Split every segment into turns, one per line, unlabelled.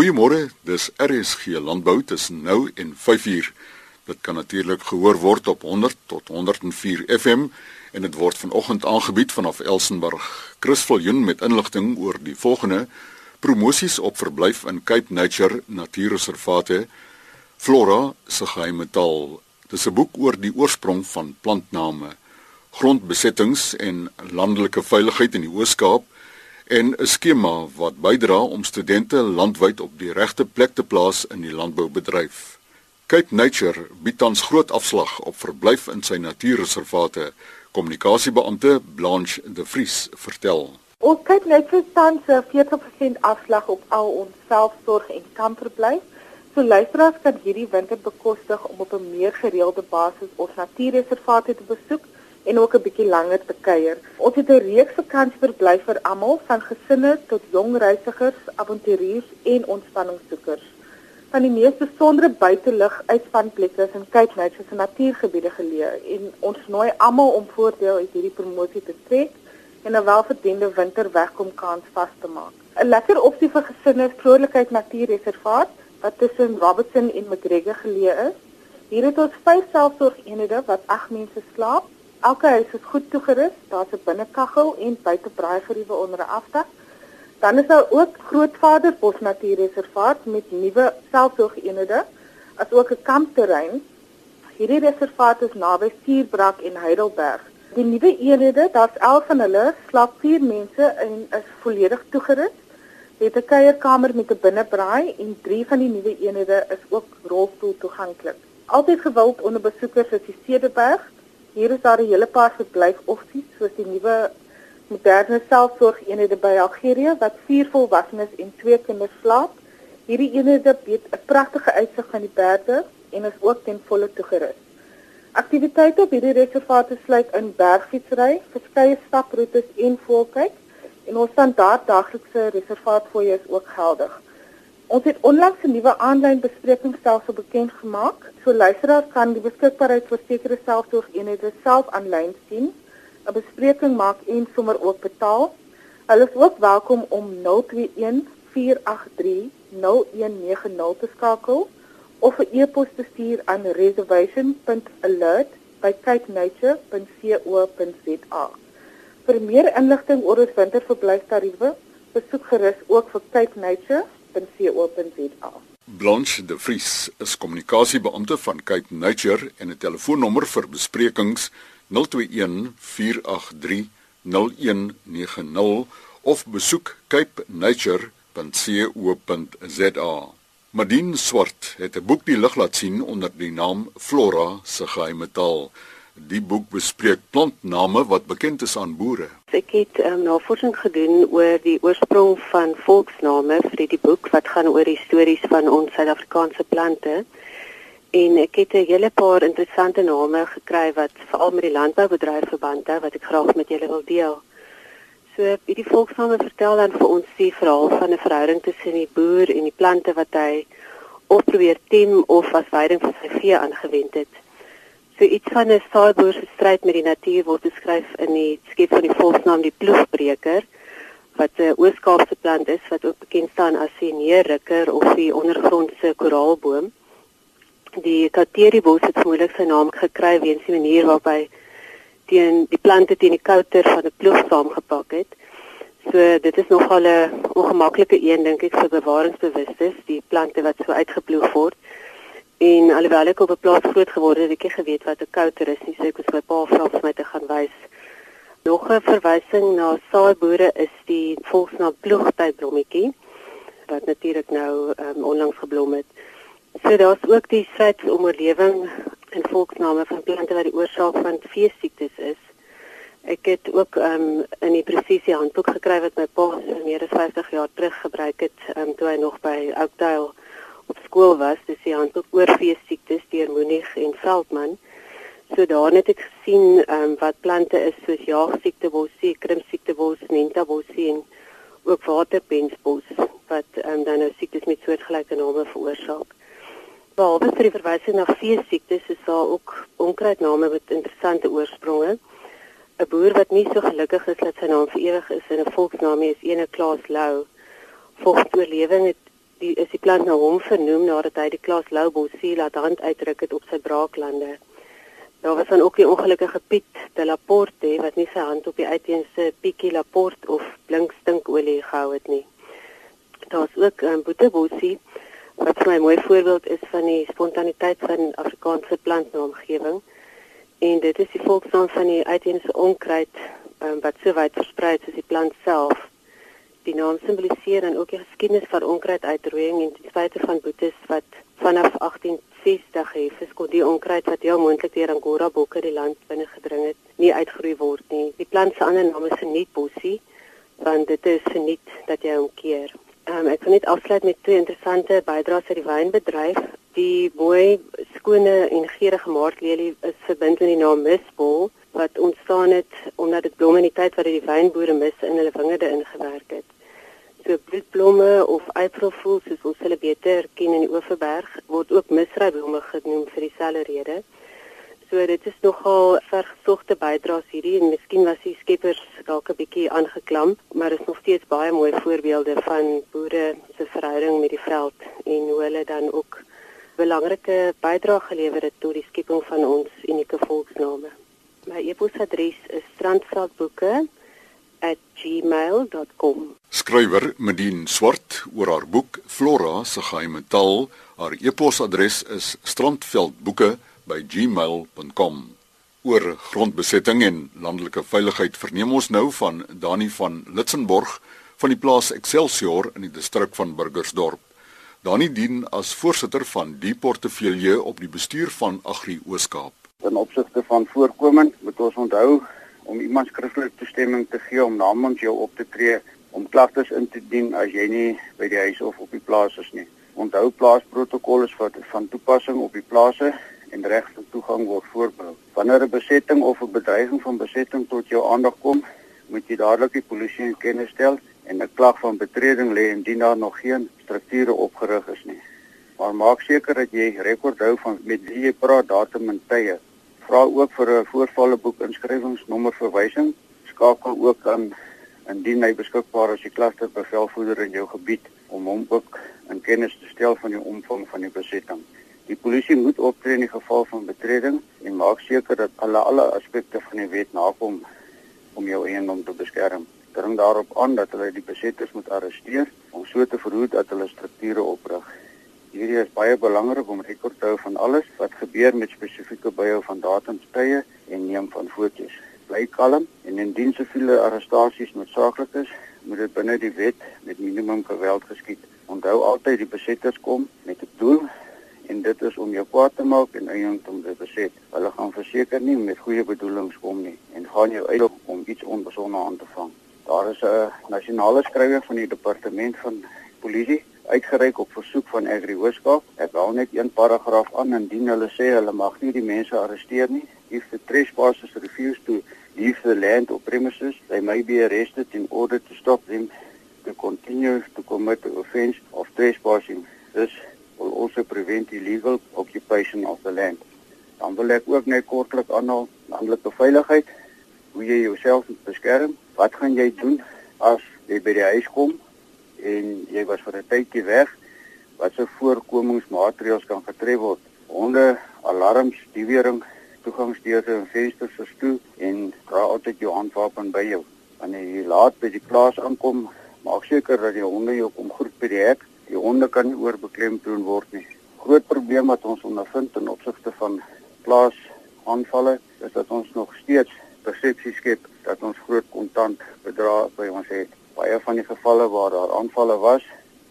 Goeiemôre, dis RSG Landbou tussen nou en 5uur. Dit kan natuurlik gehoor word op 100 tot 104 FM en dit word vanoggend aangebied vanaf Elsenburg. Chris Viljoen met inligting oor die volgende promosies op verblyf in Cape Nature Natuurreservate. Flora se geheime taal. Dis 'n boek oor die oorsprong van plantname, grondbesettings en landelike veiligheid in die Oos-Kaap en 'n skema wat bydra om studente landwyd op die regte plek te plaas in die landboubedryf. Cape Nature bied tans groot afslag op verblyf in sy natuurreservate. Kommunikasiebeampte Blanche De Vries vertel.
Ons Cape Nature tans 'n 40% afslag op al ons selfsorg en kampverblyf. So luisteraars kan hierdie winter bekostig om op 'n meer gereelde basis ons natuurreservate te besoek en ook 'n bietjie langer te kuier. Ons het 'n reeks vakansieverblyf vir almal, van gesinne tot jong reisigers, avonturiers en ontspanningssoekers. Van die mees besondere buitelug uitspanplekke is in Cape Nature se natuurgebiede geleë en ons nooi almal om voordeel uit hierdie promosie te trek en 'n welverdiende winterwegkomkans vas te maak. 'n Lekker opsie vir gesinne is Vrolikheid Natuurreservaat wat tussen Robertson en McGregor geleë is. Hier het ons vyf selfsorgeenhede wat ag mense slaap Elke huis is goed toegerus. Daar's 'n binnekaggel en buitebraaigeriewe onder 'n afdak. Dan is daar ook Grootvader Bos Natuurreservaat met nuwe selfsorgeenhede, asook 'n kampterrein. Hierdie reservaat is naby Suurbrak en Heidelberg. Die nuwe eenhede, daar's 11 van hulle, slaap 4 mense en is volledig toegerus. Het 'n kuierkamer met 'n binnebraai en 3 van die nuwe eenhede is ook rolstoel toeganklik. Altyd gewild onder besoekers is die Cederberg Hier is daar 'n hele paar verblyfopsies soos die nuwe moderne selfsorgeenhede by Algeria wat vier volwassenes en twee kinders slaap. Hierdie eenhede bied 'n pragtige uitsig van die berge en is ook ten volle toegerus. Aktiwiteite op hierdie reservaat sluit in bergfietsry, verskeie staproetes en voelkyk en ons standaard daglikse reservaatfooie is ook geldig. Ons het onlangs 'n nuwe aanlyn besprekingsstelsel bekend gemaak. So luisteraars kan die beskikbaarheid vir sekere selfsorgeenhede self aanlyn sien, 'n bespreking maak en sommer ook betaal. Hulle is ook welkom om 021 483 0190 te skakel of 'n e-pos te stuur aan reservation.alert@capenature.co.za. Vir meer inligting oor ons winterverblyftariewe, besoek gerus ook vir Cape Nature www.co.za.
Blanche de Vries is kommunikasiebeampte van Cape Nature en 'n telefoonnommer vir besprekings 021 483 0190 of besoek capenature.co.za. Madine Swart het 'n boek die lig laat sien onder die naam Flora se geheime taal. Die boek bespreek plantname wat bekend is aan boere.
Ek het um, navorsing gedoen oor die oorsprong van volksname vir die boek wat gaan oor die stories van ons Suid-Afrikaanse plante. En ek het 'n hele paar interessante name gekry wat veral met die landboubedryf verband hou wat ek graag met julle wil deel. So hierdie volksname vertel dan vir ons die verhaal van 'n verhouding tussen die boer en die plante wat hy of probeer tem of as veiding vir sy vee aangewend het. So iets van 'n saaiboer se stryd met die natuur word beskryf in die skep van die volksnaam die ploegbreker wat 'n Oos-Kaapse plant is wat ook bekend staan as die neerrukker of die ondergrondse koraalboom. Die kateriebos het vermoedelik sy naam gekry weens die manier waarop hy teen die plante teen die kouter van 'n ploeg saamgepak het. So dit is nogal 'n ongemaklike een dink ek vir bewaringsbewustes, die plante wat so uitgeploeg word. En alhoewel ek op 'n plaas groot geword het, het ek geweet wat 'n kouter is, nie so ek was my pa vra vir my te gaan wys. Nog 'n verwysing na saaiboere is die volksnaam ploegtydblommetjie wat natuurlik nou um, onlangs geblom het. So daar's ook die stryd om oorlewing en volksname van plante wat die oorsaak van veesiektes is. Ek het ook um, in die presisie handboek gekry wat my pa meer as 50 jaar terug gebruik het um, toe hy nog by Oakdale op skool was, dis die handboek oor veesiektes deur Moenig en Veldman. So daar het ek gesien ehm um, wat plante is soos jaagsiekte bossie, krimpsiekte bos, menta bossie en ook waterpensbos wat ehm um, dan nou siektes met soortgelyke name veroorsaak. Behalwe vir die verwysing na veesiektes is daar ook onkruidname met interessante oorspronge. 'n Boer wat nie so gelukkig is dat sy naam vir ewig is in 'n volksnaam is ene Klaas Lou. Volgens oorlewing het die is die plant nou hom vernoem nadat hy die klas Lou Bossie laat hand uitdruk het op sy braaklande. Daar was dan ook die ongelukkige Piet de Laporte wat nie sy hand op die uiteense Pietjie Laporte of blink stinkolie gehou het nie. Daar's ook um, Boete Bossie wat vir my 'n mooi voorbeeld is van die spontaniteit van Afrikaanse plantnaamgewing. En dit is die volksnaam van die uiteense onkruid um, wat so wyd versprei is soos die plant self die naam simboliseer en ook die geskiedenis van onkruiduitroeiing en die feite van boetes wat vanaf 1860 het vir skot die onkruid wat heel moontlik deur Angora bokke die land binne gedring het, nie uitgeroei word nie. Die plant se ander naam is genietbossie want dit is geniet dat jy hom keer. Um, ek wil net afsluit met twee interessante bydraes uit die wynbedryf. Die mooi, skone en geurende maartlelie is verbind met die naam misbol wat ontstaan het omdat dit blomme in die tyd wat die wynboere mis in hulle wingerde ingewerk het. So bloedblomme of Aprilfools soos ons hulle beter ken in die Oeverberg word ook misryblomme genoem vir dieselfde rede. So dit is nogal vergesogte bydraes hierdie en miskien was die skeppers dalk 'n bietjie aangeklam, maar is nog steeds baie mooi voorbeelde van boere se verhouding met die veld en hoe hulle dan ook belangrike bydrae gelewer het tot die skepping van ons unieke volksname. My e-posadres is strandveldboeke@gmail.com.
Skrywer Medien Swart oor haar boek Flora se geheime taal. Haar e-posadres is strandveldboeke@gmail.com. Oor grondbesetting en landelike veiligheid verneem ons nou van Dani van Litsenborg van die plaas Excelsior in die distrik van Burgersdorp. Dani dien as voorsitter van die portefeulje op die bestuur van Agri Ooskaap.
In opsigte van voorkoming moet ons onthou om iemand skriftelike toestemming te gee om namens jou op te tree om klagtes in te dien as jy nie by die huis of op die plaas is nie. Onthou plaasprotokolle is wat van toepassing op die plase en reg tot toegang word voorberei. Wanneer 'n besetting of 'n bedreiging van besetting tot jou aandag kom, moet jy dadelik die polisie in kennis stel en 'n klag van betreding lê indien daar nog geen strukture opgerig is nie. Maar maak seker dat jy rekord hou van met wie jy praat, datum en tye vra ook vir 'n voorvalleboek inskrywingsnommer verwysing. Skakel ook aan indien hy beskikbaar is die klusterbevelvoerder in jou gebied om hom ook in kennis te stel van die omvang van die besetting. Die polisie moet optree in die geval van betreding en maak seker dat alle alle aspekte van die wet nakom om jou eiendom te beskerm. Dring daarop aan dat hulle die besetters moet arresteer om so te verhoed dat hulle strukture oprig. Hierdie is baie belangrik om rekord te hou van alles wat gebeur met spesifieke byhou van datums, tye en neem van foto's. Bly kalm en indien siviele arrestasies noodsaaklik is, moet dit binne die wet met minimum geweld geskied. Onthou altyd die besetters kom met 'n doel en dit is om jou kwaad te maak en eiendom te beset. Hulle gaan verseker nie met goeie bedoelings kom nie en gaan jou uitdog om iets onbesonde aan te vang. Daar is 'n nasionale skrywer van die departement van polisie uitgereik op versoek van Agri Hoërskool. Ek wou net een paragraaf aan indien hulle sê hulle mag nie die mense arresteer nie. If the trespassers refuse to leave the land or premises, they may be arrested in order to stop them to continue to commit the offence of trespassing. This will also prevent illegal occupation of the land. Dan wil ek ook net kortlik aanhaal landelike veiligheid. Hoe jy jouself beskerm? Wat gaan jy doen as jy by die huis kom en jy was vir 'n tydjie weg, wat se voorkomingsmaatreëls kan getref word? Honde, alarms, diewering, toegangsdeure en vensters is toe en dra altyd jou handwapen by jou. Wanneer jy laat by die plaas aankom, maak seker dat die honde jou kom groet by die hek. Die honde kan nie oorbeklemtoon word nie. Groot probleem wat ons ondervind in opsigte van plaas aanvalle is dat ons nog steeds persepsie skep dat ons groot kontant bedrae by ons het baie van die gevalle waar daar aanvalle was,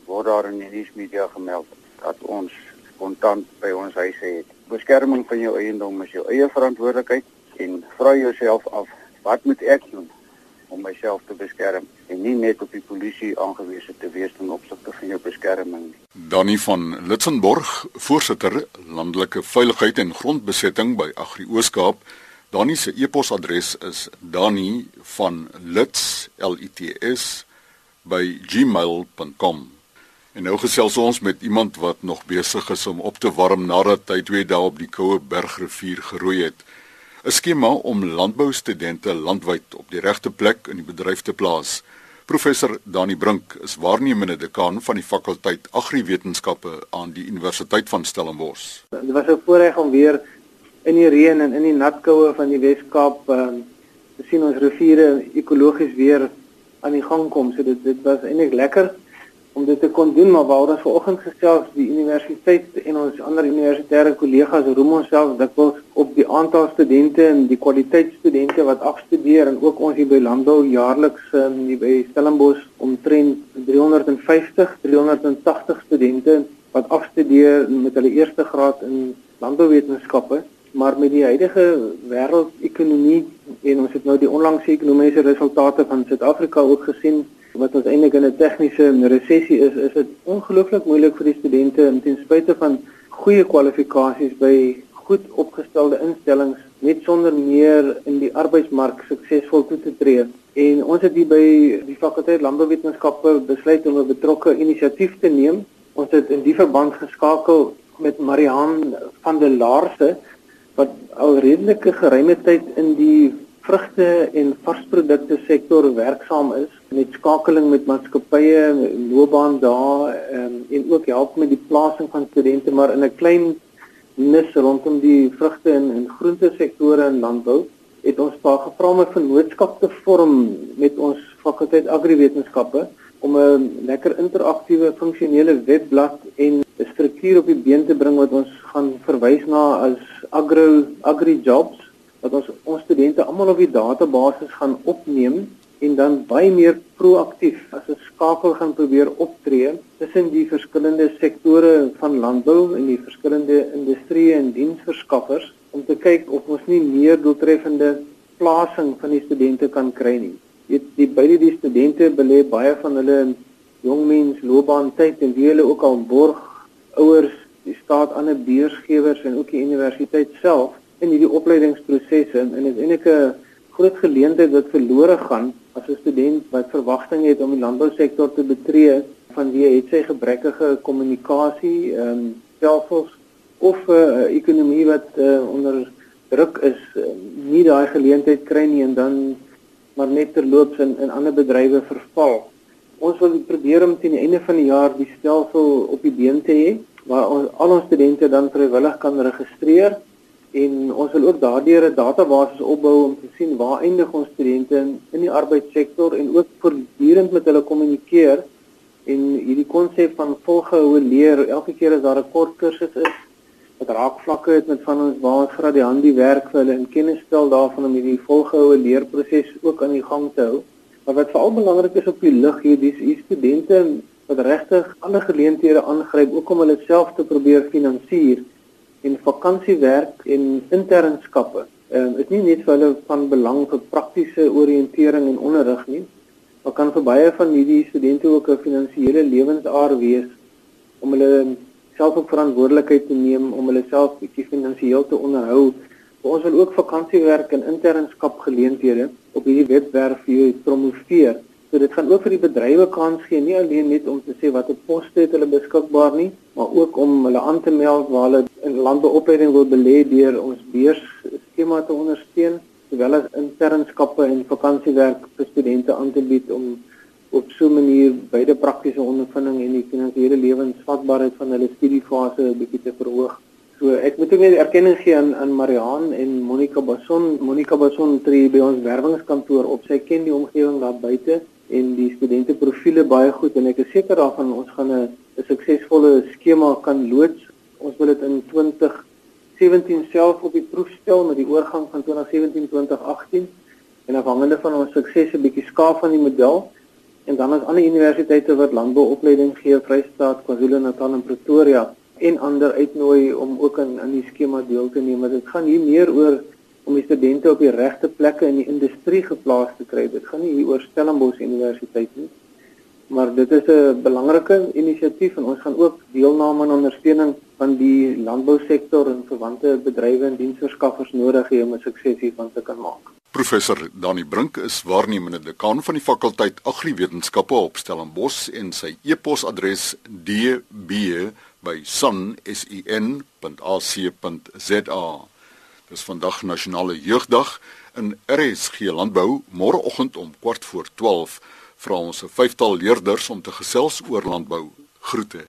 word daar in die nuusmedia gemeld dat ons kontant by ons huise het. Beskerming van jou eiendom is jou eie verantwoordelikheid en vra jouself af, wat moet ek doen om myself te beskerm en nie net op die polisie aangewese te wees ten opsigte van jou beskerming nie.
Danny van Litsenborg, voorsitter landelike veiligheid en grondbesetting by Agri Ooskaap. Dani se e-posadres is dani van lits l i t s by gmail.com. En nou gesels ons met iemand wat nog besig is om op te warm nadat hy twee dae op die koue bergrivier geroei het. 'n Skema om landboustudente landwyd op die regte plek in die bedryf te plaas. Professor Dani Brink is waarnemende dekaan van die fakulteit Agriwetenskappe aan die Universiteit van Stellenbosch.
Dit was 'n voorreg om weer in die reën en in die natkoue van die Wes-Kaap um, te sien ons riviere ekologies weer aan die gang kom. So dit dit was eintlik lekker om dit te kon doen maar waar ons vanoggend gesels die universiteit en ons ander universitêre kollegas roem onsself dikwels op die aantal studente en die kwaliteit studente wat afstudeer en ook ons hier by landbou jaarliks um, by Stellenbosch omtrent 350 380 studente wat afstudeer met hulle eerste graad in landbouwetenskappe maar met die huidige wêreldekonomie en ons het nou die onlangse ekonomiese resultate van Suid-Afrika ook gesien wat ons eintlik in 'n tegniese resessie is, is dit ongelooflik moeilik vir die studente om ten spyte van goeie kwalifikasies by goed opgestelde instellings net sonder meer in die arbeidsmark suksesvol toe te tree. En ons het hier by die fakulteit landbouwetenskappe besluit om 'n betrokke inisiatief te neem. Ons het in die verband geskakel met Marihan van der Laarse wat al redelike geruime tyd in die vrugte en varsprodukte sektor werksaam is met skakeling met maatskappye, loopbaan daar um, en ook help met die plasing van studente maar in 'n klein nis rondom die vrugte en, en groente sektore in landbou het ons paar gevra om 'n vennootskap te vorm met ons fakulteit agriwetenskappe om 'n lekker interaktiewe funksionele webblad en 'n struktuur op die been te bring wat ons gaan verwys na as agro agri jobs dat ons ons studente almal op die database gaan opneem en dan baie meer proaktief as 'n skakel gaan probeer optree tussen die verskillende sektore van landbou en die verskillende industrieë en diensverskaffers om te kyk of ons nie meer doeltreffende plasing van die studente kan kry nie. Dit die beide die studente belê baie van hulle jong mens loopbaan tyd en wie hulle ook al borg ouers, die staat ander beursgewers en ook die universiteit self in hierdie opleidingsprosesse en dit is eintlik 'n groot geleentheid wat verlore gaan as 'n student wat verwagting het om die landbousektor te betree vanweë het sy gebrekkige kommunikasie ehm um, selfs of 'n uh, ekonomie wat uh, onder druk is uh, nie daai geleentheid kry nie en dan maar net terloops in in ander bedrywe verval. Ons wil probeer om teen die einde van die jaar die stelsel op die been te hê waar ons, al ons studente dan vrywillig kan registreer en ons wil ook daardeur 'n database opbou om te sien waar eindig ons studente in, in die arbeidssektor en ook voortdurend met hulle kommunikeer en hierdie konsep van volgehoue leer. Elke keer as daar 'n kort kursus is wat raakvlakke het met van ons waar ons gradiandi werk vir hulle en kennis stel daarvan om hierdie volgehoue leerproses ook aan die gang te hou. Maar wat veral belangrik is op die lig hier dis hier studente wat regtig alle geleenthede aangryp ook om hulle self te probeer finansier en vakansiewerk en internskappe um, is nie net vir hulle van belang vir praktiese oriëntering en onderrig nie, maar kan vir baie van hierdie studente ook 'n finansiële lewensaar wees om hulle self ook verantwoordelikheid te neem om hulle self bietjie finansiëel te onderhou. Ons wil ook vakansiewerk en internskap geleenthede op hierdie webwerf vir jou promoveer So dit gaan ook vir die bedrywe kans gee nie alleen net om te sê watter poste het hulle beskikbaar nie, maar ook om hulle aan te meld waar hulle in landbouopleiding wil belê deur ons beursskema te ondersteun, sowel as internskappe en vakansiewerk vir studente aan te bied om op so 'n manier beide praktiese ondervinding en die finansiële lewensvatbaarheid van hulle studiefase 'n bietjie te verhoog. So ek moet ook net erkenning gee aan aan Marihan en Monica Bason. Monica Bason tree by ons werwingskantoor op. Sy ken die omgewing daar buite en die studente profile baie goed en ek is seker daarvan ons gaan 'n suksesvolle skema kan loods. Ons wil dit in 2017 self op die proef stel met die oorgang van 2017-2018 en afhangende van ons sukses 'n bietjie skaaf van die model en dan as ander universiteite wat landbouopleiding gee Vrystaat, KwaZulu-Natal en Pretoria en ander uitnooi om ook aan aan die skema deel te neem. Dit gaan hier meer oor om die studente op die regte plekke in die industrie geplaas te kry. Dit gaan nie hier oor Stellenbosch Universiteit nie. Maar dit is 'n belangrike inisiatief en ons gaan ook deelname en ondersteuning van die landbousektor en verwante bedrywe en diensverskaffers nodig hê om 'n sukses hiervan te kan maak.
Professor Dani Brink is waarnemende dekaan van die fakulteit Agriwetenskappe op Stellenbosch en sy e-posadres db@sun.ac.za. Dis vandag nasionale jeugdag in RSG Landbou môreoggend om kwart voor 12 vra ons 'n vyftal leerders om te gesels oor landbou. Groete.